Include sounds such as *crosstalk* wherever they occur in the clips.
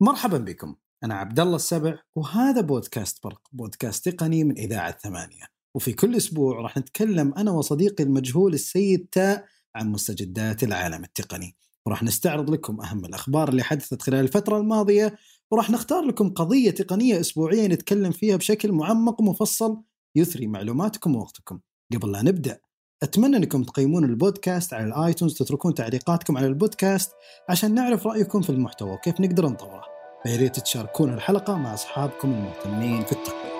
مرحبا بكم. أنا عبد الله السبع وهذا بودكاست برق بودكاست تقني من إذاعة ثمانية. وفي كل أسبوع راح نتكلم أنا وصديقي المجهول السيد تاء عن مستجدات العالم التقني. وراح نستعرض لكم أهم الأخبار اللي حدثت خلال الفترة الماضية وراح نختار لكم قضية تقنية أسبوعية نتكلم فيها بشكل معمق ومفصل يثري معلوماتكم ووقتكم. قبل لا نبدأ أتمنى أنكم تقيمون البودكاست على الآيتونز تتركون تعليقاتكم على البودكاست عشان نعرف رأيكم في المحتوى وكيف نقدر نطوره. فياريت تشاركون الحلقة مع أصحابكم المهتمين في التقنية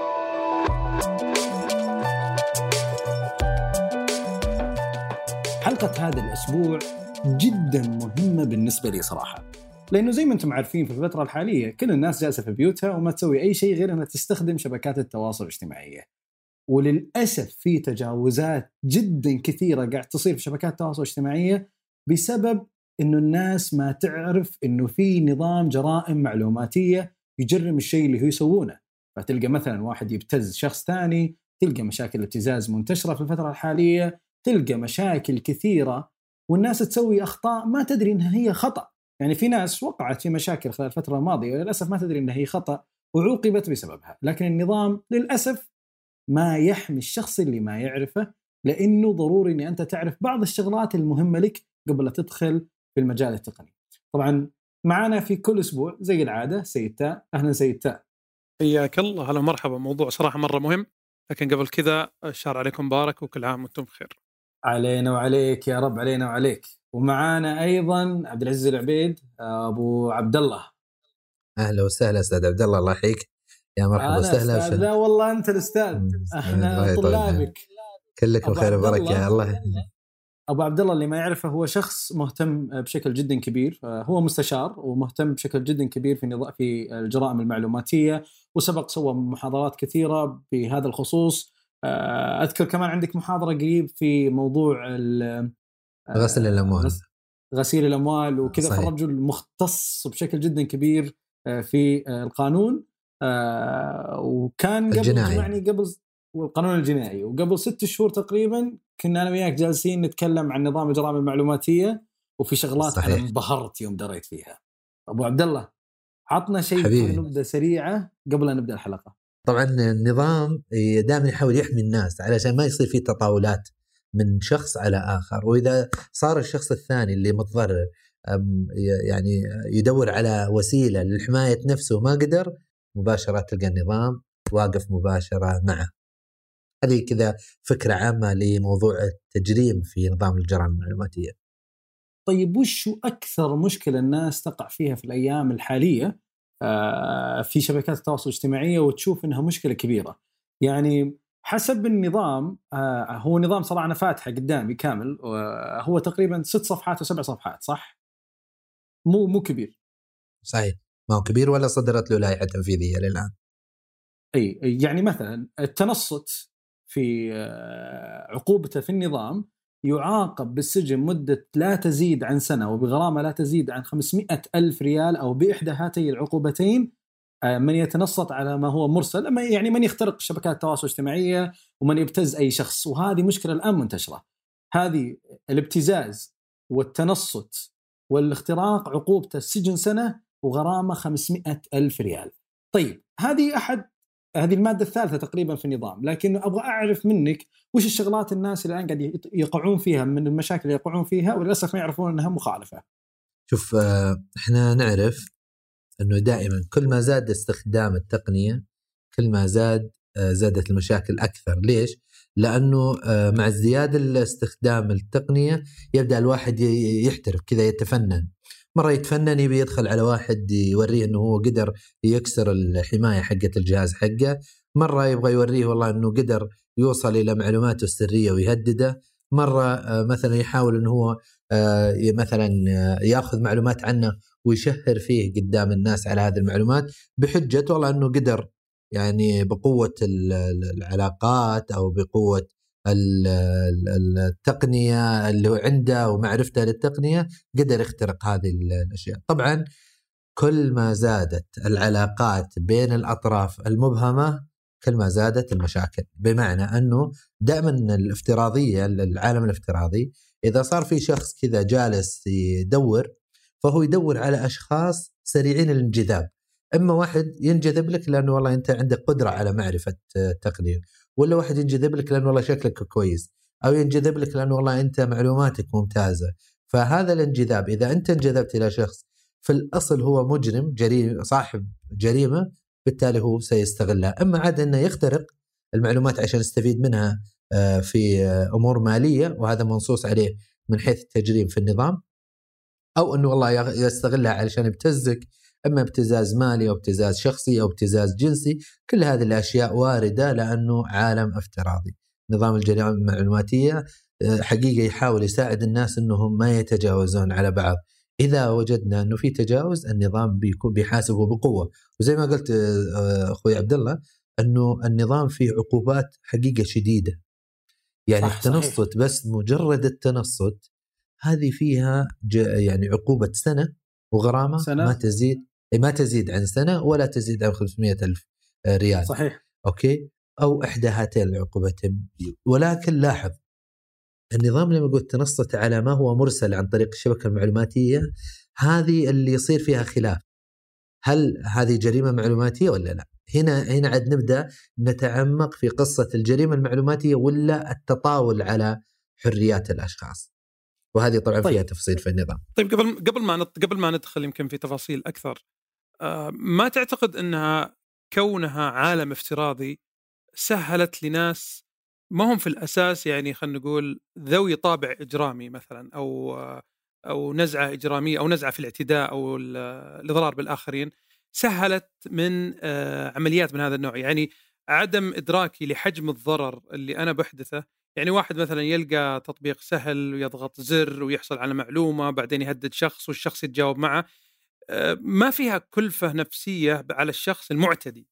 حلقة هذا الأسبوع جدا مهمة بالنسبة لي صراحة لأنه زي ما أنتم عارفين في الفترة الحالية كل الناس جالسة في بيوتها وما تسوي أي شيء غير أنها تستخدم شبكات التواصل الاجتماعية وللأسف في تجاوزات جدا كثيرة قاعد تصير في شبكات التواصل الاجتماعية بسبب إنه الناس ما تعرف إنه في نظام جرائم معلوماتية يجرم الشيء اللي هو يسوونه. فتلقى مثلا واحد يبتز شخص ثاني تلقى مشاكل ابتزاز منتشرة في الفترة الحالية تلقى مشاكل كثيرة والناس تسوي أخطاء ما تدري إنها هي خطأ. يعني في ناس وقعت في مشاكل خلال الفترة الماضية وللأسف ما تدري إنها هي خطأ وعوقبت بسببها. لكن النظام للأسف ما يحمي الشخص اللي ما يعرفه لأنه ضروري إن أنت تعرف بعض الشغلات المهمة لك قبل لا تدخل في المجال التقني. طبعا معنا في كل أسبوع زي العادة سيد تاء. أهلا سيد تاء. حياك الله. هلا مرحبا موضوع صراحة مرة مهم لكن قبل كذا الشهر عليكم مبارك وكل عام وأنتم بخير. علينا وعليك يا رب علينا وعليك. ومعانا أيضا عبد العزيز العبيد أبو عبد الله. أهلا وسهلا أستاذ عبد الله. الله يحييك. يا مرحبا. وسهلا لا والله أنت الأستاذ. أحنا طلابك. كلكم خير وبركة. الله أبو عبد الله اللي ما يعرفه هو شخص مهتم بشكل جدا كبير. هو مستشار ومهتم بشكل جدا كبير في نظام في الجرائم المعلوماتية. وسبق سوى محاضرات كثيرة بهذا الخصوص. أذكر كمان عندك محاضرة قريب في موضوع غسل الأموال. غسيل الأموال وكذا. فالرجل مختص بشكل جدا كبير في القانون. وكان قبل يعني قبل والقانون الجنائي. وقبل ست شهور تقريبا كنا أنا وياك جالسين نتكلم عن نظام الجرائم المعلوماتية وفي شغلات صحيح. أنا انبهرت يوم دريت فيها. أبو عبد الله عطنا شيء نبدأ سريعة قبل أن نبدأ الحلقة. طبعا النظام دائما يحاول يحمي الناس علشان ما يصير في تطاولات من شخص على آخر. وإذا صار الشخص الثاني اللي متضرر يعني يدور على وسيلة لحماية نفسه ما قدر مباشرة تلقى النظام واقف مباشرة معه هذه كذا فكرة عامة لموضوع التجريم في نظام الجرائم المعلوماتية. طيب وش أكثر مشكلة الناس تقع فيها في الأيام الحالية في شبكات التواصل الاجتماعي وتشوف إنها مشكلة كبيرة؟ يعني حسب النظام هو نظام صراحة أنا فاتحة قدامي كامل هو تقريبا ست صفحات وسبع صفحات صح؟ مو مو كبير. صحيح ما هو كبير ولا صدرت له لائحة تنفيذية للآن. إي يعني مثلا التنصت في عقوبته في النظام يعاقب بالسجن مدة لا تزيد عن سنة وبغرامة لا تزيد عن 500 ألف ريال أو بإحدى هاتي العقوبتين من يتنصت على ما هو مرسل يعني من يخترق شبكات التواصل الاجتماعية ومن يبتز أي شخص وهذه مشكلة الآن منتشرة هذه الابتزاز والتنصت والاختراق عقوبته السجن سنة وغرامة 500 ألف ريال. طيب هذه أحد هذه المادة الثالثة تقريبا في النظام لكن أبغى أعرف منك وش الشغلات الناس الآن قاعد يقعون فيها من المشاكل اللي يقعون فيها وللأسف ما يعرفون إنها مخالفة. شوف إحنا نعرف إنه دائما كل ما زاد استخدام التقنية كل ما زاد زادت المشاكل أكثر. ليش؟ لأنه مع ازدياد الاستخدام التقنية يبدأ الواحد يحترف كذا يتفنن. مرة يتفنن يبي يدخل على واحد يوريه إنه هو قدر يكسر الحماية حقت الجهاز حقه. مرة يبغى يوريه والله إنه قدر يوصل إلى معلوماته السرية ويهدده. مرة مثلا يحاول إنه هو مثلا ياخذ معلومات عنه ويشهر فيه قدام الناس على هذه المعلومات بحجة والله إنه قدر يعني بقوة العلاقات أو بقوة التقنية اللي عنده ومعرفته للتقنية قدر يخترق هذه الأشياء. طبعا كل ما زادت العلاقات بين الأطراف المبهمة كل ما زادت المشاكل. بمعنى أنه دائما الافتراضية العالم الافتراضي إذا صار في شخص كذا جالس يدور فهو يدور على أشخاص سريعين الانجذاب. إما واحد ينجذب لك لأنه والله أنت عندك قدرة على معرفة التقنيه ولا واحد ينجذب لك لأنه والله شكلك كويس أو ينجذب لك لأنه والله أنت معلوماتك ممتازة. فهذا الانجذاب إذا أنت انجذبت إلى شخص في الأصل هو مجرم جريمه صاحب جريمة بالتالي هو سيستغلها. أما عاد أنه يخترق المعلومات عشان يستفيد منها آه، في آه، أمور مالية وهذا منصوص عليه من حيث التجريم في النظام أو أنه والله يستغلها علشان يبتزك أما ابتزاز مالي أو ابتزاز شخصي أو ابتزاز جنسي كل هذه الأشياء واردة لأنه عالم افتراضي. نظام الجريمة المعلوماتية آه، حقيقة يحاول يساعد الناس إنهم ما يتجاوزون على بعض. إذا وجدنا إنه في تجاوز النظام بيكون بيحاسبه بقوة. وزي ما قلت أخوي عبد الله إنه النظام فيه عقوبات حقيقة شديدة. يعني صح التنصت صحيح. بس مجرد التنصت هذه فيها يعني عقوبة سنة وغرامة سنة. ما تزيد ما تزيد عن سنة ولا تزيد عن 500 ألف ريال صحيح أوكي أو إحدى هاتين العقوبتين ولكن لاحظ النظام لما يقول تنصت على ما هو مرسل عن طريق الشبكة المعلوماتية هذه اللي يصير فيها خلاف هل هذه جريمة معلوماتية ولا لا؟ هنا هنا عاد نبدأ نتعمق في قصة الجريمة المعلوماتية ولا التطاول على حريات الأشخاص. وهذه طبعا طيب. فيها تفصيل في النظام. طيب قبل قبل ما قبل ما ندخل يمكن في تفاصيل أكثر آه ما تعتقد إنها كونها عالم افتراضي سهلت لناس ما هم في الأساس يعني خلينا نقول ذوي طابع إجرامي مثلا أو أو نزعة إجرامية أو نزعة في الاعتداء أو الإضرار بالآخرين سهلت من آه، عمليات من هذا النوع يعني عدم إدراكي لحجم الضرر اللي أنا بحدثه يعني واحد مثلا يلقى تطبيق سهل ويضغط زر ويحصل على معلومة بعدين يهدد شخص والشخص يتجاوب معه آه، ما فيها كلفة نفسية على الشخص المعتدي.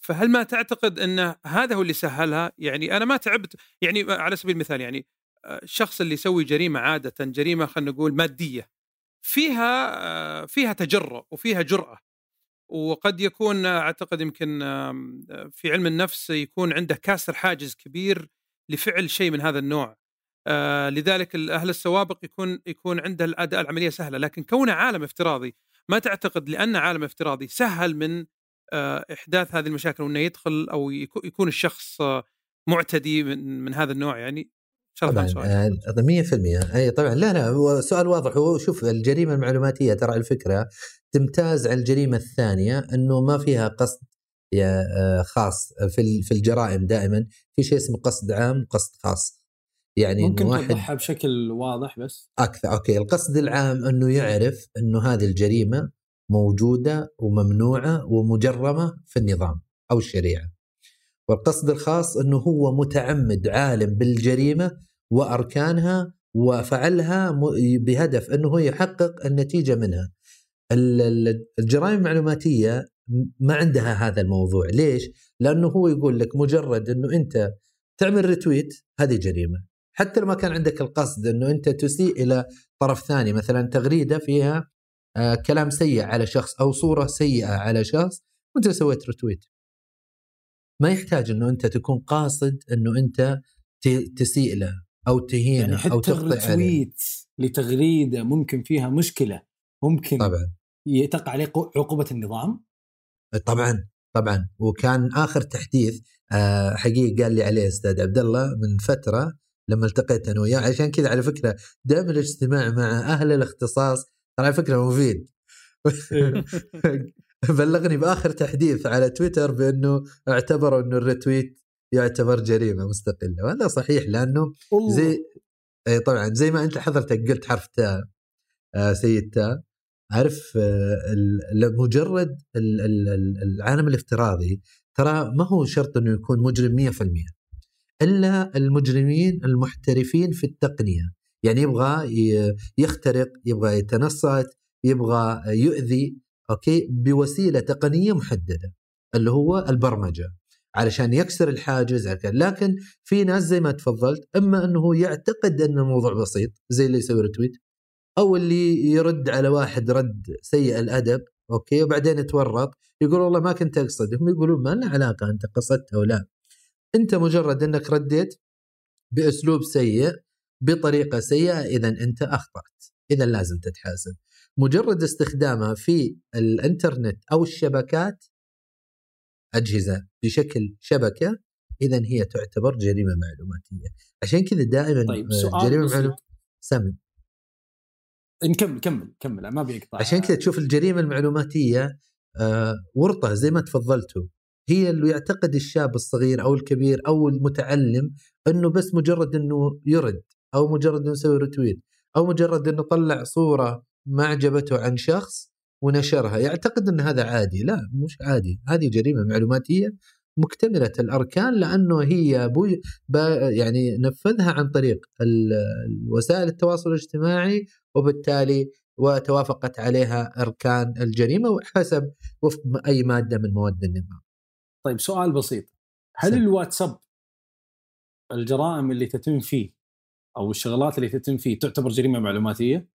فهل ما تعتقد ان هذا هو اللي سهلها؟ يعني أنا ما تعبت يعني على سبيل المثال يعني آه، الشخص اللي يسوي جريمة عاده جريمة خلينا نقول مادية فيها فيها تجرؤ وفيها جرأة. وقد يكون أعتقد يمكن في علم النفس يكون عنده كاسر حاجز كبير لفعل شيء من هذا النوع. آه، لذلك أهل السوابق يكون يكون عنده الأداء العملية سهلة. لكن كونه عالم افتراضي ما تعتقد لأن عالم افتراضي سهل من آه، إحداث هذه المشاكل وإنه يدخل أو يكون الشخص معتدي من, من هذا النوع. يعني طبعا 100% آه، أي طبعا. لا لا هو سؤال واضح. هو شوف الجريمة المعلوماتية ترى الفكرة تمتاز عن الجريمة الثانية إنه ما فيها قصد. آه، خاص في في الجرائم دائما. في شيء اسمه قصد عام وقصد خاص. يعني ممكن واحد توضحها بشكل واضح بس؟ أكثر أوكي. القصد العام إنه يعرف إنه هذه الجريمة موجودة وممنوعة ومجرمة في النظام أو الشريعة. والقصد الخاص إنه هو متعمد عالم بالجريمة وأركانها وفعلها بهدف إنه يحقق النتيجة منها. الجرائم المعلوماتية ما عندها هذا الموضوع، ليش؟ لأنه هو يقول لك مجرد إنه أنت تعمل ريتويت هذه جريمة، حتى لو ما كان عندك القصد إنه أنت تسيء إلى طرف ثاني مثلا تغريدة فيها آه كلام سيء على شخص أو صورة سيئة على شخص وأنت سويت ريتويت. ما يحتاج إنه أنت تكون قاصد إنه أنت تسيء له أو تهينه يعني حتى أو تخطئ عليه. لتغريدة ممكن فيها مشكلة ممكن طبعا. تقع عليه عقوبة النظام. طبعا طبعا. وكان آخر تحديث آه، حقيقي قال لي عليه أستاذ عبد الله من فترة لما التقيت أنا وياه. عشان كذا على فكرة دائما الاجتماع مع أهل الاختصاص ترى على فكرة مفيد. إيه. *laughs* بلغني بآخر تحديث على تويتر بأنه اعتبروا أنه الريتويت يعتبر جريمة مستقلة. وهذا صحيح لأنه زي اي طبعا زي ما أنت حضرتك قلت حرف تاء آه سيد تاء. عارف آه مجرد العالم الافتراضي ترى ما هو شرط إنه يكون مجرم 100% إلا المجرمين المحترفين في التقنية. يعني يبغى يخترق يبغى يتنصت يبغى يؤذي okay؟ بوسيلة تقنية محددة اللي هو البرمجة. علشان يكسر الحاجز لكن في ناس زي ما تفضلت إما إنه يعتقد إن الموضوع بسيط زي اللي يسوي retweet أو اللي يرد على واحد رد سيء الأدب أوكي وبعدين يتورط يقول والله ما كنت أقصد. هم يقولون ما له علاقة أنت قصدت أو لا. أنت مجرد إنك رديت بأسلوب سيء بطريقة سيئة اذا أنت أخطأت. اذا لازم تتحاسب. مجرد استخدامها في الإنترنت أو الشبكات أجهزة بشكل شبكة اذا هي تعتبر جريمة معلوماتية. عشان كذا دائما طيب، آه، سؤال جريمة. معلوماتيه سامي. نكمل كمل كمل ما بيقطع عشان كذا تشوف الجريمة المعلوماتية آه، ورطة زي ما تفضلتوا. هي اللي يعتقد الشاب الصغير أو الكبير أو المتعلم إنه بس مجرد إنه يرد أو مجرد إنه يسوي رتويت أو مجرد إنه طلع صورة ما عجبته عن شخص ونشرها. يعتقد إن هذا عادي. لا مش عادي. هذه جريمة معلوماتية مكتملة الأركان لأنه هي بوي يعني نفذها عن طريق وسائل التواصل الاجتماعي وبالتالي وتوافقت عليها أركان الجريمة وحسب وفق أي مادة من مواد النظام. طيب سؤال بسيط هل سم. الواتساب الجرائم اللي تتم فيه أو الشغلات اللي تتم فيه تعتبر جريمة معلوماتية؟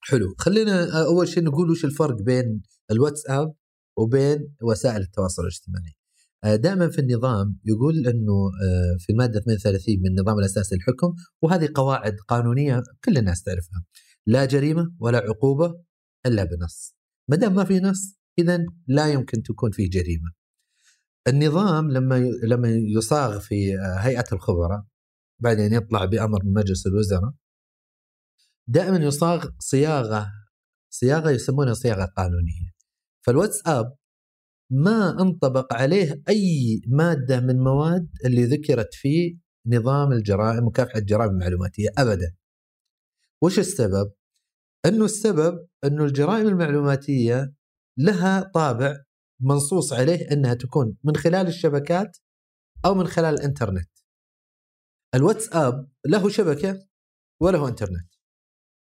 حلو خلينا أول شيء نقول وش الفرق بين الواتساب وبين وسائل التواصل الاجتماعي دائما في النظام يقول إنه آه، في المادة 32 من النظام الاساسي للحكم وهذه قواعد قانونية كل الناس تعرفها. لا جريمة ولا عقوبة إلا بنص. ما دام ما في نص اذا لا يمكن تكون فيه جريمة. النظام لما لما يصاغ في آه، هيئة الخبراء بعدين يطلع بأمر من مجلس الوزراء دائما يصاغ صياغة صياغة يسمونها صياغة قانونية. فالواتساب ما انطبق عليه أي مادة من مواد اللي ذكرت في نظام الجرائم مكافحه الجرائم المعلوماتية ابدا. وش السبب؟ أنه السبب أنه الجرائم المعلوماتية لها طابع منصوص عليه أنها تكون من خلال الشبكات أو من خلال الإنترنت. الواتساب له شبكة وله إنترنت.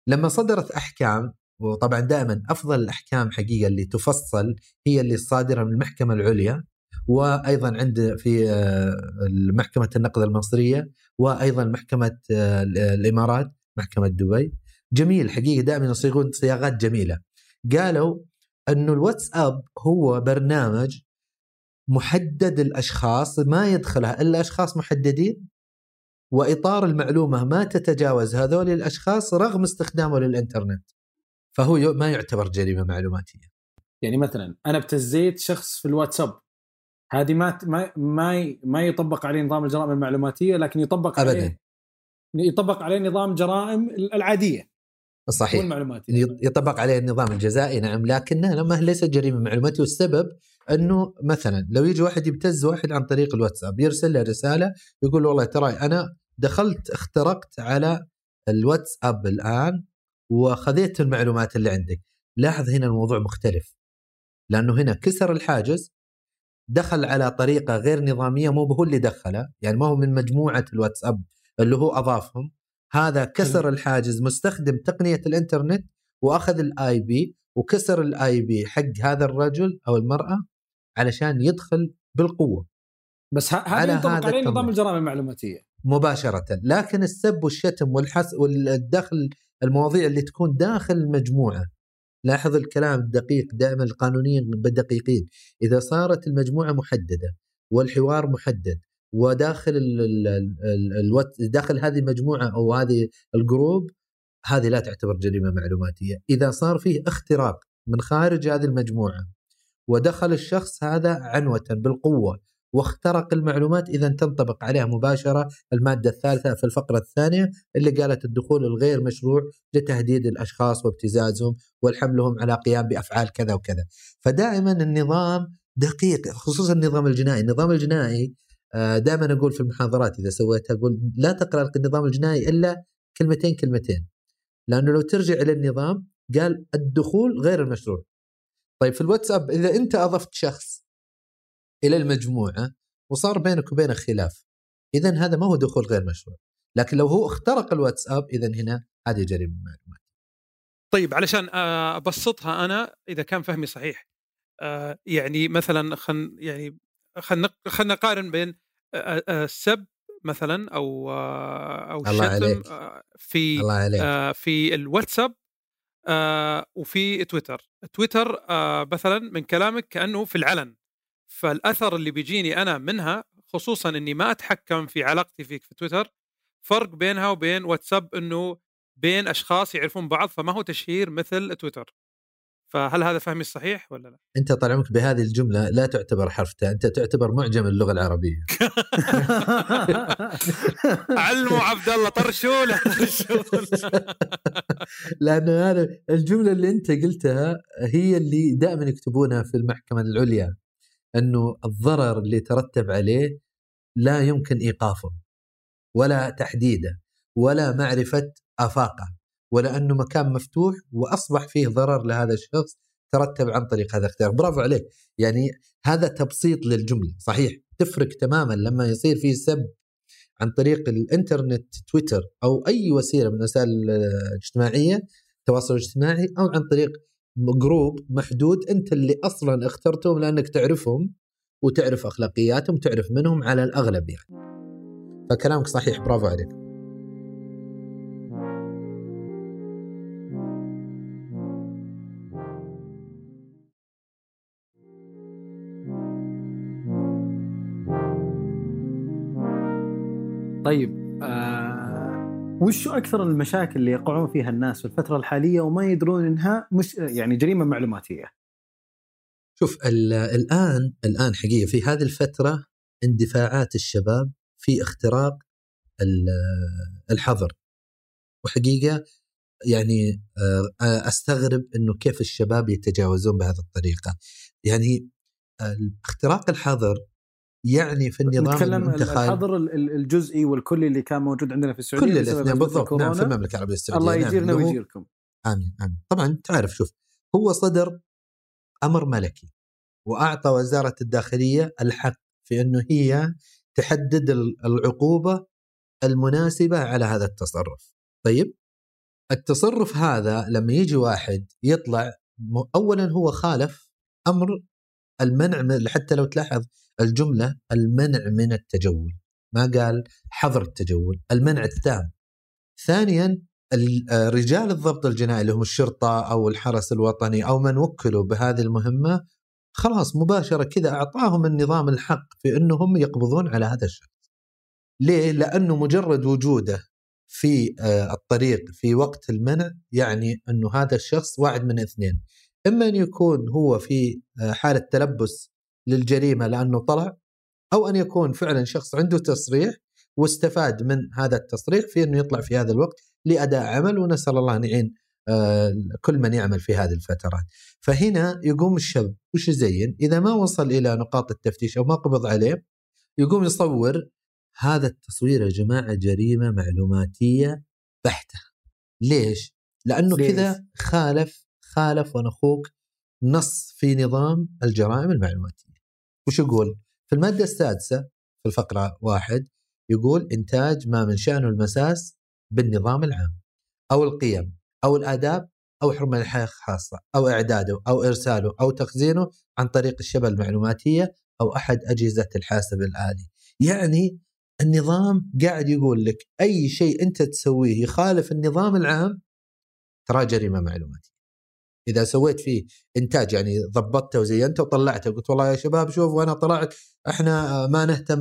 لما صدرت أحكام وطبعا دائما أفضل الأحكام حقيقة اللي تفصل هي اللي صادره من المحكمة العليا وأيضا عند في آه، محكمه النقد المصرية وأيضا محكمة آه، الإمارات محكمة دبي. جميل حقيقه دائما يصيغون صياغات جميلة. قالوا انه الواتساب هو برنامج محدد الأشخاص ما يدخلها إلا أشخاص محددين وإطار المعلومة ما تتجاوز هذول الأشخاص رغم استخدامه للإنترنت. فهو ما يعتبر جريمة معلوماتية. يعني مثلا أنا ابتزيت شخص في الواتساب. هذه ما ما ما يطبق عليه نظام الجرائم المعلوماتية لكن يطبق ابدا. عليه يطبق عليه نظام جرائم العادية. صحيح. والمعلوماتيه يط- يطبق عليه النظام الجزائي نعم لكنها لما ليست جريمة معلوماتية والسبب أنه مثلا لو يجي واحد يبتز واحد عن طريق الواتساب يرسل له رسالة يقول له والله ترى أنا دخلت اخترقت على الواتساب الآن وخذيت المعلومات اللي عندك. لاحظ هنا الموضوع مختلف. لأنه هنا كسر الحاجز دخل على طريقة غير نظامية مو هو اللي دخلها يعني ما هو من مجموعة الواتساب اللي هو أضافهم. هذا كسر الحاجز مستخدم تقنية الإنترنت وأخذ ال IP وكسر ال IP حق هذا الرجل أو المرأة علشان يدخل بالقوة. بس هذا ينطبق عليه نظام. الجرائم المعلوماتية. مباشرة. لكن السب والشتم والحس والدخل المواضيع اللي تكون داخل المجموعة. لاحظ الكلام الدقيق دائما القانونيين بالدقيقين إذا صارت المجموعة محددة والحوار محدد وداخل ال ال ال الوات داخل هذه المجموعة أو هذه الجروب هذه لا تعتبر جريمة معلوماتية، إذا صار فيه اختراق من خارج هذه المجموعة ودخل الشخص هذا عنوه بالقوة واخترق المعلومات إذا تنطبق عليها مباشرة المادة الثالثة في الفقرة الثانية اللي قالت الدخول الغير مشروع لتهديد الأشخاص وابتزازهم والحملهم على قيام بأفعال كذا وكذا. فدائما النظام دقيق خصوصا النظام الجنائي، النظام الجنائي آه، دائما أقول في المحاضرات إذا سويتها أقول لا تقرأ النظام الجنائي إلا كلمتين كلمتين. لأنه لو ترجع إلى النظام قال الدخول غير المشروع. طيب في الواتساب إذا أنت أضفت شخص إلى المجموعة وصار بينك وبينه خلاف اذا هذا ما هو دخول غير مشروع. لكن لو هو اخترق الواتساب اذا هنا هذه جريمة معلومات. طيب علشان آه، أبسطها أنا إذا كان فهمي صحيح آه، يعني مثلا خل يعني خلينا نقارن بين آه، السب مثلا أو أو الله عليك. الشتم في الله عليك. في الواتساب وفي تويتر تويتر مثلا من كلامك كأنه في العلن فالأثر اللي بيجيني أنا منها خصوصا إني ما أتحكم في علاقتي فيك في تويتر فرق بينها وبين واتساب إنه بين أشخاص يعرفون بعض فما هو تشهير مثل تويتر. فهل هذا فهمي الصحيح ولا لا؟ أنت طال عمرك بهذه الجملة لا تعتبر حرف تاء أنت تعتبر معجم اللغة العربية. *laughs* علموا عبد الله طرشوا له. *laughs* لأن هذا الجملة اللي أنت قلتها هي اللي دائما يكتبونها في المحكمة العليا. أنه الضرر اللي ترتب عليه لا يمكن إيقافه ولا تحديده ولا معرفة آفاقه ولا أنه مكان مفتوح وأصبح فيه ضرر لهذا الشخص ترتب عن طريق هذا الاختيار. برافو عليك. يعني هذا تبسيط للجملة صحيح؟ تفرق تماما لما يصير في سب عن طريق الإنترنت تويتر أو أي وسيلة من الوسائل الاجتماعية التواصل الاجتماعي أو عن طريق جروب محدود أنت اللي أصلا اخترتهم لأنك تعرفهم وتعرف أخلاقياتهم تعرف منهم على الأغلب يعني. فكلامك صحيح برافو عليك. طيب وش أكثر المشاكل اللي يقعون فيها الناس في الفترة الحالية وما يدرون إنها مش يعني جريمة معلوماتية؟ شوف الآن الآن حقيقة في هذه الفترة اندفاعات الشباب في اختراق الحظر وحقيقة يعني آه، أستغرب إنه كيف الشباب يتجاوزون بهذه الطريقة يعني اختراق الحظر يعني في النظام نتكلم الحظر الجزئي والكلي اللي كان موجود عندنا في السعودية كل الاثنين بالضبط. نعم في المملكة العربية السعودية. الله يجيرنا نعم ويجيركم. آمين آمين. طبعا تعرف شوف هو صدر أمر ملكي وأعطى وزارة الداخلية الحق في أنه هي تحدد العقوبة المناسبة على هذا التصرف. طيب التصرف هذا لما يجي واحد يطلع اولا هو خالف أمر المنع حتى لو تلاحظ الجملة المنع من التجول ما قال حظر التجول المنع التام ثانيا رجال الضبط الجنائي اللي هم الشرطة أو الحرس الوطني أو من وكلوا بهذه المهمة خلاص مباشرة كذا أعطاهم النظام الحق في إنهم يقبضون على هذا الشخص. ليه؟ لأنه مجرد وجوده في آه، الطريق في وقت المنع يعني إنه هذا الشخص واحد من اثنين إما أن يكون هو في آه، حالة تلبس للجريمة لأنه طلع أو أن يكون فعلا شخص عنده تصريح واستفاد من هذا التصريح في إنه يطلع في هذا الوقت لأداء عمل ونسأل الله أن يعين آه، كل من يعمل في هذه الفترات. فهنا يقوم الشاب وش يزين؟ إذا ما وصل إلى نقاط التفتيش أو ما قبض عليه يقوم يصور هذا التصوير يا جماعة جريمة معلوماتية بحتة. ليش؟ لأنه كذا خالف خالف وأنا أخوك نص في نظام الجرائم المعلوماتية. وش يقول؟ في المادة السادسة في الفقرة واحد يقول إنتاج ما من شأنه المساس بالنظام العام أو القيم أو الآداب أو حرمة الحياة الخاصه أو إعداده أو إرساله أو تخزينه عن طريق الشبكه المعلوماتية أو أحد أجهزة الحاسب الآلي. يعني النظام قاعد يقول لك أي شيء أنت تسويه يخالف النظام العام ترى جريمة معلوماتية. إذا سويت فيه إنتاج يعني ضبطته وزينته وطلعته قلت والله يا شباب شوفوا أنا طلعت إحنا ما نهتم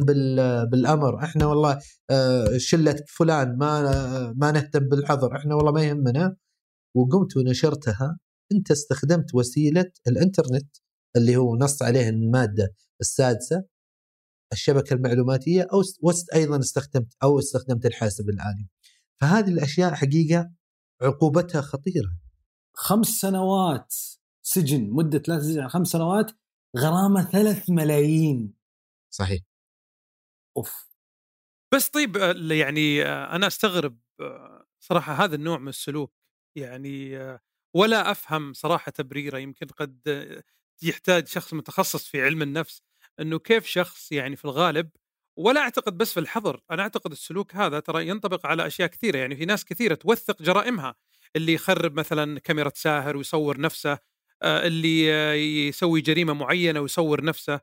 بالأمر إحنا والله آه، شلة فلان ما ما نهتم بالحظر إحنا والله ما يهمنا. وقمت ونشرتها أنت استخدمت وسيلة الإنترنت اللي هو نص عليه المادة السادسة الشبكة المعلوماتية أو أيضا استخدمت أو استخدمت الحاسب الآلي. فهذه الأشياء حقيقة عقوبتها خطيرة. خمس سنوات سجن مدة لا تزيد عن خمس سنوات غرامة ثلاث ملايين. صحيح. أوف. بس طيب آه، يعني آه، أنا أستغرب آه، صراحة هذا النوع من السلوك. يعني ولا أفهم صراحة تبريره. يمكن قد يحتاج شخص متخصص في علم النفس إنه كيف شخص يعني في الغالب ولا أعتقد بس في الحظر أنا أعتقد السلوك هذا ترى ينطبق على أشياء كثيرة يعني في ناس كثيرة توثق جرائمها اللي يخرب مثلا كاميرا ساهر ويصور نفسه آه، اللي يسوي جريمة معينة ويصور نفسه.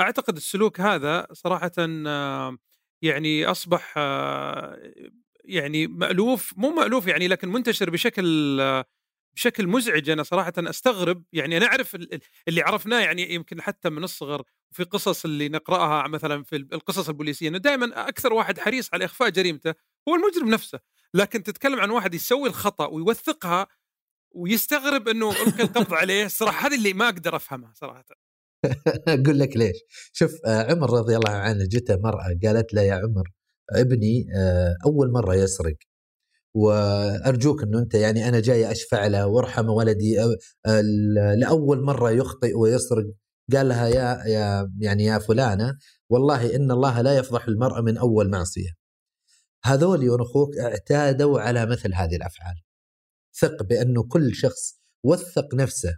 أعتقد السلوك هذا صراحة آه، يعني أصبح آه، يعني مألوف مو مألوف يعني لكن منتشر بشكل بشكل مزعج أنا صراحة أستغرب يعني أنا أعرف اللي عرفناه يعني يمكن حتى من الصغر في قصص اللي نقرأها مثلا في القصص البوليسية إنه دائما أكثر واحد حريص على إخفاء جريمته هو المجرم نفسه. لكن تتكلم عن واحد يسوي الخطأ ويوثقها ويستغرب إنه القي القبض عليه الصراحه هذه اللي ما أقدر أفهمها صراحة. *laughs* أقول لك ليش. شوف آه، عمر رضي الله عنه جته مرأة قالت له يا عمر ابني آه، أول مرة يسرق. وأرجوك إنه أنت يعني أنا جاي أشفع له وأرحم ولدي لأول مرة يخطئ ويسرق قال لها يا يا يعني يا فلانة والله إن الله لا يفضح المرء من أول معصية. هذول أخوك اعتادوا على مثل هذه الأفعال. ثق بأنه كل شخص وثق نفسه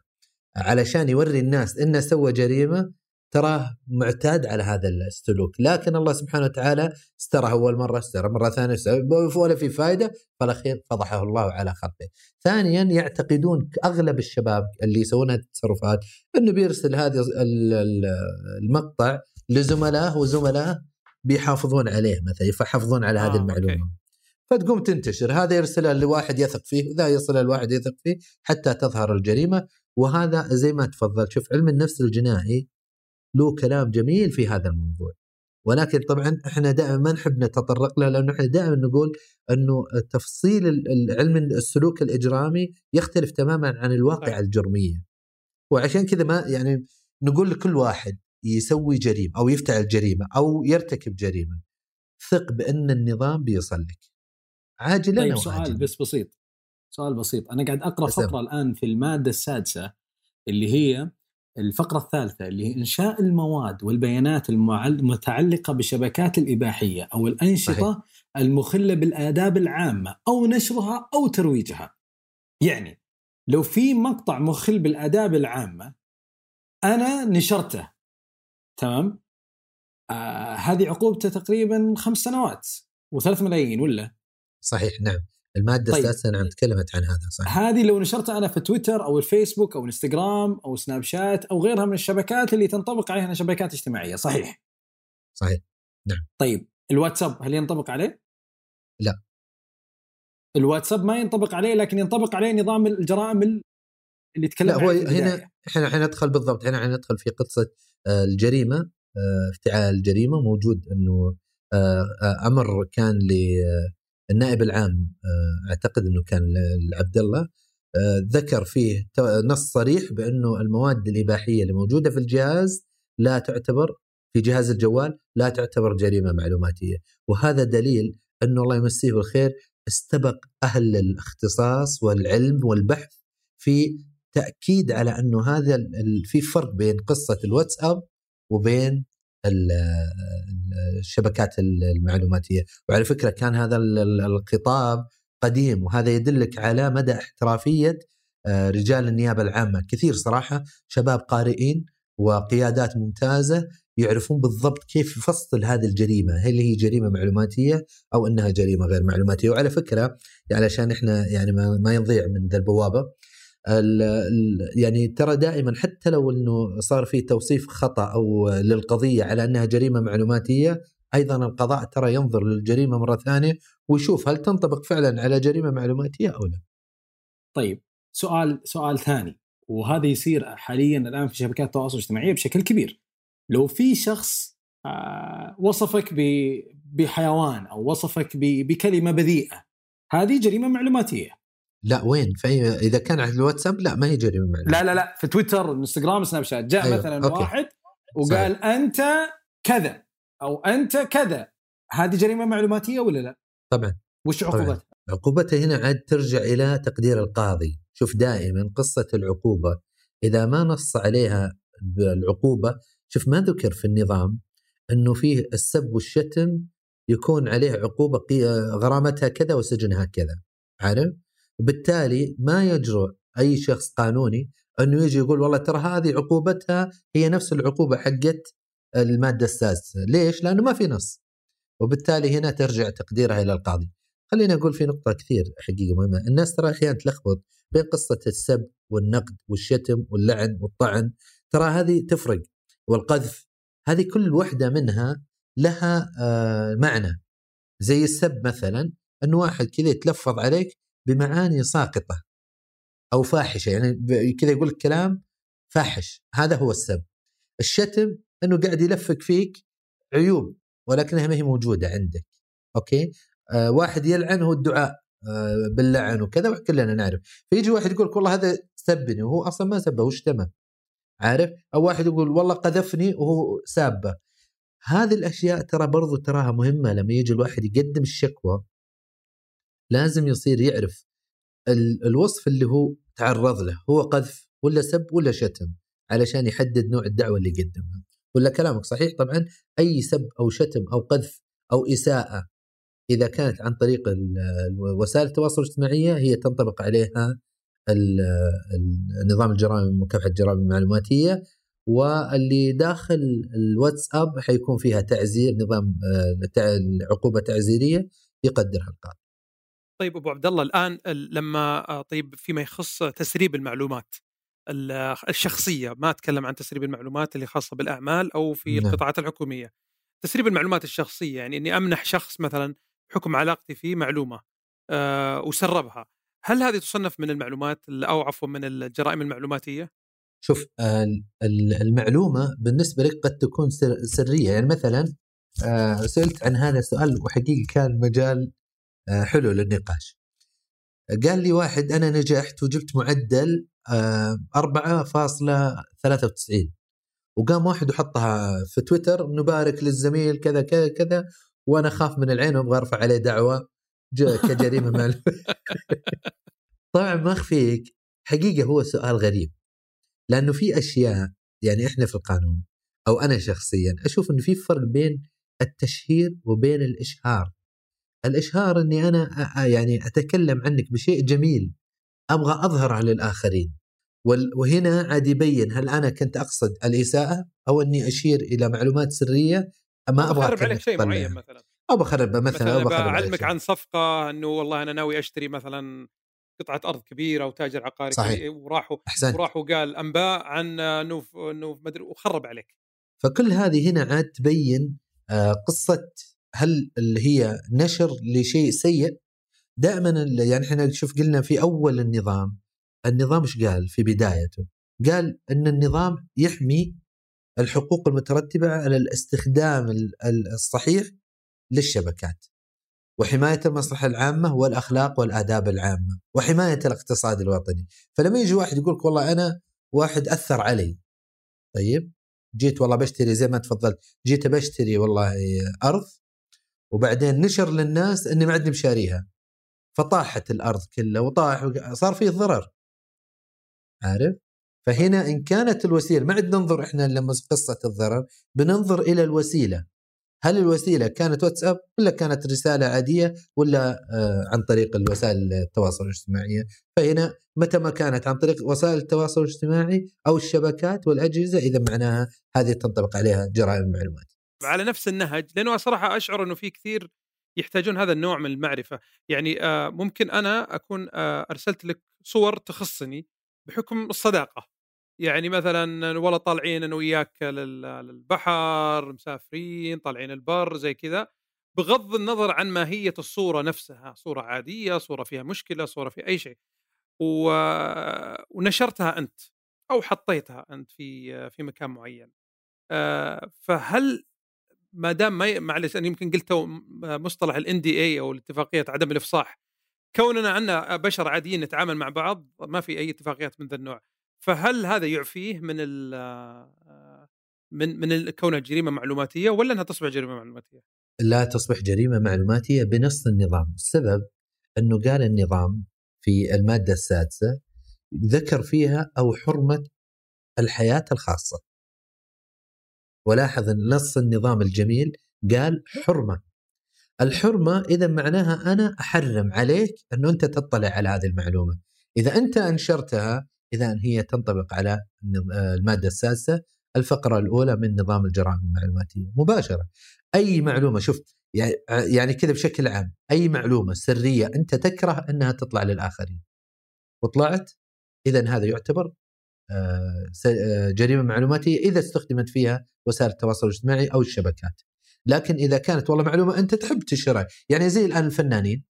علشان يوري الناس إنه سوى جريمة تراه معتاد على هذا السلوك. لكن الله سبحانه وتعالى استرى أول مرة استرى مرة ثانية ولا في فائدة فالأخير فضحه الله على خلقه. ثانيا يعتقدون أغلب الشباب اللي يسوون هذه التصرفات أنه بيرسل هذا المقطع لزملائه وزملائه بيحافظون عليه مثلا يحافظون على هذه آه المعلومة. أوكي. فتقوم تنتشر. هذا يرسلها لواحد يثق فيه وذا يرسلها لواحد يثق فيه حتى تظهر الجريمة. وهذا زي ما تفضل شوف علم النفس الجنائي له كلام جميل في هذا الموضوع. ولكن طبعا إحنا دائما ما نحب نتطرق له لأنه إحنا دائما نقول إنه تفصيل علم السلوك الإجرامي يختلف تماما عن الواقع الجرمية. وعشان كذا ما يعني نقول لكل واحد يسوي جريمة أو يفتعل جريمة أو يرتكب جريمة. ثق بأن النظام بيصل لك. عاجلا طيب سؤال بس بسيط. سؤال بسيط. أنا قاعد أقرأ فقره الآن في المادة السادسة اللي هي الفقرة الثالثة اللي هي إنشاء المواد والبيانات المتعلقة بالشبكات الإباحية أو الأنشطة صحيح. المخلة بالآداب العامة أو نشرها أو ترويجها. يعني لو في مقطع مخل بالآداب العامة أنا نشرته. تمام؟ آه هذه عقوبته تقريبا خمس سنوات وثلاث ملايين ولا؟ صحيح نعم. المادة طيب. السادسه نعم تكلمت عن هذا صحيح هذه لو نشرتها أنا في تويتر أو الفيسبوك أو الإنستغرام أو سناب شات أو غيرها من الشبكات اللي تنطبق عليها شبكات اجتماعية صحيح؟ صحيح. نعم. طيب الواتساب هل ينطبق عليه؟ لا. الواتساب ما ينطبق عليه لكن ينطبق عليه نظام الجرائم اللي تكلم لا هو هنا إحنا حندخل بالضبط هنا حندخل في قصة آه، الجريمة آه، افتعال الجريمة موجود إنه آه، أمر كان النائب العام آه، أعتقد إنه كان لعبد الله آه، ذكر فيه نص صريح بأنه المواد الإباحية اللي موجودة في الجهاز لا تعتبر في جهاز الجوال لا تعتبر جريمة معلوماتية. وهذا دليل أنه الله يمسيه بالخير استبق أهل الاختصاص والعلم والبحث في تأكيد على أنه هذا في فرق بين قصة الواتساب وبين الشبكات المعلوماتية. وعلى فكرة كان هذا الخطاب قديم وهذا يدلك على مدى احترافية آه، رجال النيابة العامة. كثير صراحة شباب قارئين وقيادات ممتازة يعرفون بالضبط كيف يفصل هذه الجريمة هل هي جريمة معلوماتية أو إنها جريمة غير معلوماتية. وعلى فكرة يعني عشان إحنا يعني ما يضيع من ذا البوابة يعني ترى دائما حتى لو إنه صار في توصيف خطأ أو للقضية على أنها جريمة معلوماتية أيضا القضاء ترى ينظر للجريمة مرة ثانية ويشوف هل تنطبق فعلا على جريمة معلوماتية أو لا. طيب سؤال سؤال ثاني وهذا يصير حاليا الآن في شبكات التواصل الاجتماعي بشكل كبير. لو في شخص آه، وصفك بحيوان أو وصفك بكلمة بذيئة هذه جريمة معلوماتية لا وين في إذا كان على الواتساب لا ما هي جريمه معلوماتيه لا لا لا في تويتر إنستغرام سناب شات جاء أيوه. مثلا okay. واحد وقال صحيح. أنت كذا أو أنت كذا هذه جريمة معلوماتية ولا لا؟ طبعا وش عقوبتها؟ عقوبتها هنا عاد ترجع إلى تقدير القاضي، شوف دائما قصة العقوبة إذا ما نص عليها بالعقوبه شوف ما ذكر في النظام إنه فيه السب والشتم يكون عليه عقوبة غرامتها كذا وسجنها كذا عارف؟ وبالتالي ما يجرؤ أي شخص قانوني أنه يجي يقول والله ترى هذه عقوبتها هي نفس العقوبة حقت المادة السادسة، ليش؟ لأنه ما في نص. وبالتالي هنا ترجع تقديرها إلى القاضي. خليني أقول في نقطة كثير حقيقة مهمة، الناس ترى أحيانا تلخبط بين قصة السب والنقد والشتم واللعن والطعن، ترى هذه تفرق والقذف هذه كل وحدة منها لها آه معنى زي السب مثلا انه واحد كذا يتلفظ عليك بمعاني ساقطة أو فاحشة يعني كذا يقول لك كلام فاحش هذا هو السب الشتم إنه قاعد يلفق فيك عيوب ولكنها ما هي موجودة عندك أوكي؟ آه واحد يلعن هو الدعاء آه باللعن وكذا وكلنا نعرف. فيجي واحد يقول لك والله هذا سبني وهو أصلا ما سبه واشتمه عارف؟ أو واحد يقول والله قذفني وهو سابه. هذه الأشياء ترى برضو تراها مهمة لما يجي الواحد يقدم الشكوى لازم يصير يعرف الوصف اللي هو تعرض له هو قذف ولا سب ولا شتم علشان يحدد نوع الدعوة اللي قدمها ولا كلامك صحيح؟ طبعا أي سب أو شتم أو قذف أو إساءة إذا كانت عن طريق وسائل التواصل الاجتماعية هي تنطبق عليها النظام الجرائم مكافحة الجرائم المعلوماتية. واللي داخل الواتساب حيكون فيها تعزير نظام آه، عقوبة تعزيرية يقدرها القاضي. طيب أبو عبد الله الآن لما آه، طيب فيما يخص تسريب المعلومات الشخصية ما أتكلم عن تسريب المعلومات اللي خاصة بالأعمال أو في نعم. القطاعات الحكومية. تسريب المعلومات الشخصية يعني إني أمنح شخص مثلا حكم علاقتي فيه معلومة أه وسربها هل هذه تصنف من المعلومات أو عفوا من الجرائم المعلوماتية؟ شوف المعلومة بالنسبة لك قد تكون سرية يعني مثلا آه، سالت عن هذا السؤال وحقيقه كان مجال آه، حلو للنقاش. قال لي واحد أنا نجحت وجبت معدل 4.93 آه، وقام واحد وحطها في تويتر نبارك للزميل كذا كذا كذا. وأنا أخاف من العين وأبغى أرفع عليه دعوة. كجريمة مال *laughs* طبعا ما أخفيك. حقيقة هو سؤال غريب. لأنه في أشياء يعني إحنا في القانون أو أنا شخصيا أشوف إنه في فرق بين التشهير وبين الإشهار. الإشهار إني أنا يعني أتكلم عنك بشيء جميل أبغى أظهر على الآخرين. وهنا عاد يبين هل أنا كنت أقصد الإساءة أو إني أشير إلى معلومات سرية ما أبغى أخرب عليك شيء معين مثلا. أو بخرب مثلا أو بخرب أعلمك عن صفقة إنه والله أنا ناوي أشتري مثلا قطعة أرض كبيرة وتاجر عقاري صحيح. وراحوا أحسن. وراحوا قال أنباء عن انه انه مدري وخرب عليك. فكل هذه هنا عاد تبين آه، قصة هل اللي هي نشر لشيء سيء؟ دائما يعني إحنا شوف قلنا في أول النظام النظام إيش قال في بدايته؟ قال إن النظام يحمي الحقوق المترتبة على الاستخدام الصحيح للشبكات وحماية المصلحة العامة والأخلاق والآداب العامة وحماية الاقتصاد الوطني. فلما يجي واحد يقول لك والله أنا واحد أثر علي طيب؟ جيت والله بشتري زي ما تفضلت جيت بشتري والله أرض وبعدين نشر للناس أني ما عندي مشاريها فطاحت الأرض كلها وطاح صار فيه ضرر. عارف؟ فهنا إن كانت الوسيلة ما عاد ننظر إحنا لما قصة الضرر بننظر إلى الوسيلة. هل الوسيلة كانت واتساب ولا كانت رسالة عادية ولا آه، عن طريق الوسائل التواصل الاجتماعي؟ فهنا متى ما كانت عن طريق وسائل التواصل الاجتماعي أو الشبكات والأجهزة إذا معناها هذه تنطبق عليها جرائم المعلومات. على نفس النهج لأنه صراحة أشعر إنه في كثير يحتاجون هذا النوع من المعرفة. يعني آه، ممكن أنا أكون آه، أرسلت لك صور تخصني بحكم الصداقة. يعني مثلا والله طالعين أنا وياك للبحر مسافرين طالعين البر زي كذا بغض النظر عن ماهية الصورة نفسها صورة عادية صورة فيها مشكلة صورة في أي شيء. ونشرتها أنت أو حطيتها أنت في في مكان معين. آه، فهل ما دام ما معلش أنا يمكن قلت مصطلح الان دي اي أو الاتفاقيه عدم الإفصاح كوننا عندنا بشر عاديين نتعامل مع بعض ما في أي اتفاقيات من ذا النوع فهل هذا يعفيه من ال من من كونها جريمة معلوماتية ولا أنها تصبح جريمة معلوماتية؟ لا تصبح جريمة معلوماتية بنص النظام، السبب أنه قال النظام في المادة السادسة ذكر فيها أو حرمة الحياة الخاصة. ولاحظ نص النظام الجميل قال حرمة. الحرمة إذا معناها أنا أحرم عليك إنه أنت تطلع على هذه المعلومة. إذا أنت أنشرتها إذا هي تنطبق على المادة السادسة الفقرة الأولى من نظام الجرائم المعلوماتية مباشرة أي معلومة شوف يعني كذا بشكل عام أي معلومة سرية أنت تكره إنها تطلع للآخرين وطلعت إذا هذا يعتبر جريمة معلوماتية إذا استخدمت فيها وسائل التواصل الاجتماعي أو الشبكات. لكن إذا كانت والله معلومة أنت تحب تشرها. يعني زي الآن الفنانين.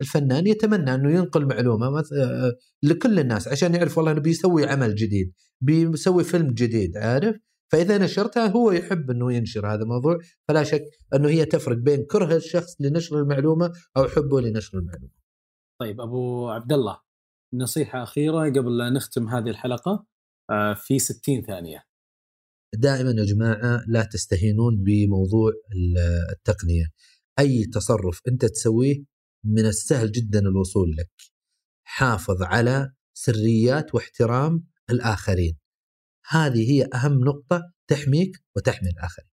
الفنان يتمنى أنه ينقل معلومة آه، لكل الناس عشان يعرف والله أنه بيسوي عمل جديد بيسوي فيلم جديد عارف؟ فإذا نشرتها هو يحب أنه ينشر هذا الموضوع. فلا شك أنه هي تفرق بين كره الشخص لنشر المعلومة أو حبه لنشر المعلومة. طيب أبو عبد الله. نصيحة أخيرة قبل لا نختم هذه الحلقة آه، في 60 ثانية. دائما يا جماعة لا تستهينون بموضوع التقنية. أي تصرف أنت تسويه من السهل جدا الوصول لك. حافظ على سريات واحترام الآخرين. هذه هي أهم نقطة تحميك وتحمي الآخرين.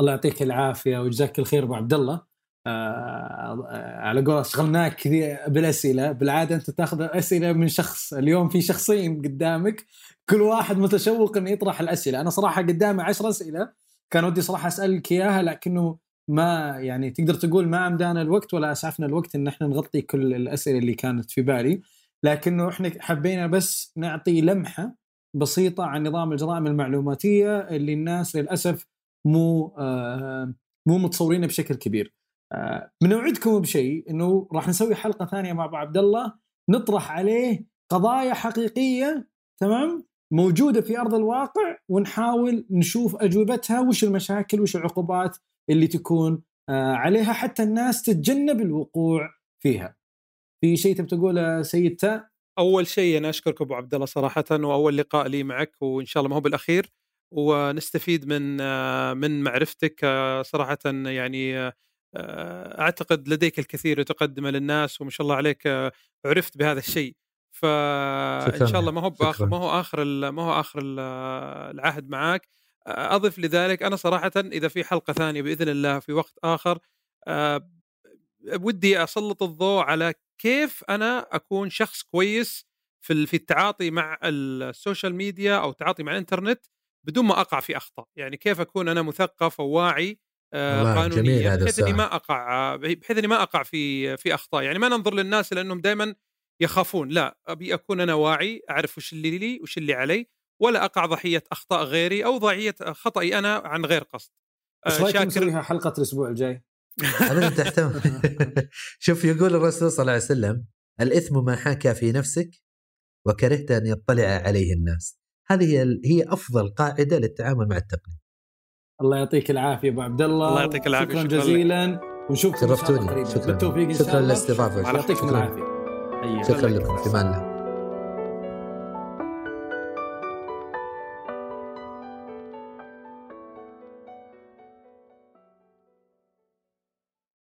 الله يعطيك العافية وجزاك الخير أبو عبد الله. آه على قول شغلناك كثير بالأسئلة. بالعادة أنت تاخذ أسئلة من شخص اليوم في شخصين قدامك كل واحد متشوق إنه يطرح الأسئلة. أنا صراحة قدامي عشر أسئلة كان ودي صراحة أسألك إياها لكنه ما يعني تقدر تقول ما أمدانا الوقت ولا أسعفنا الوقت إن إحنا نغطي كل الأسئلة اللي كانت في بالي. لكنه إحنا حبينا بس نعطي لمحة بسيطة عن نظام الجرائم المعلوماتية اللي الناس للأسف مو آه مو متصورينه بشكل كبير. آه بنوعدكم بشيء إنه راح نسوي حلقة ثانية مع ابو عبد الله نطرح عليه قضايا حقيقية تمام؟ موجودة في أرض الواقع ونحاول نشوف أجوبتها وش المشاكل وش العقوبات اللي تكون آه عليها حتى الناس تتجنب الوقوع فيها. في شيء تبي تقوله سيد تاء؟ أول شيء أنا أشكرك أبو عبد الله صراحة وأول لقاء لي معك وإن شاء الله ما هو بالأخير ونستفيد من من معرفتك صراحة يعني أعتقد لديك الكثير تقدمه للناس وما شاء الله عليك عرفت بهذا الشيء. فان شاء الله ما هو باخر ما هو آخر ما هو آخر العهد معك أضف لذلك أنا صراحة إذا في حلقة ثانية بإذن الله في وقت آخر ودي أسلط الضوء على كيف أنا أكون شخص كويس في في التعاطي مع ال social media أو التعاطي مع الإنترنت بدون ما أقع في أخطاء. يعني كيف أكون أنا مثقف وواعي قانونيا بحيث إني ما أقع بحيث إني ما أقع في في أخطاء. يعني ما ننظر للناس لأنهم دائما يخافون. لا أبي أكون أنا واعي أعرف وش اللي لي وش اللي علي ولا أقع ضحية أخطاء غيري أو ضحية خطأي أنا عن غير قصد. إيش رايك نسويها حلقة الأسبوع الجاي؟ *laughs* ابدا *laughs* شوف يقول الرسول صلى الله عليه وسلم الإثم ما حاك في نفسك وكرهت أن يطلع عليه الناس. هذه هي هي أفضل قاعدة للتعامل مع التقنية. الله يعطيك العافية أبو عبد الله. الله يعطيك العافية شكرا جزيلا. ونشوفكم شرفتوني. شكرا بالتوفيق شكرا للاستضافة. يعطيكم العافية. شكرا لكم. في الله.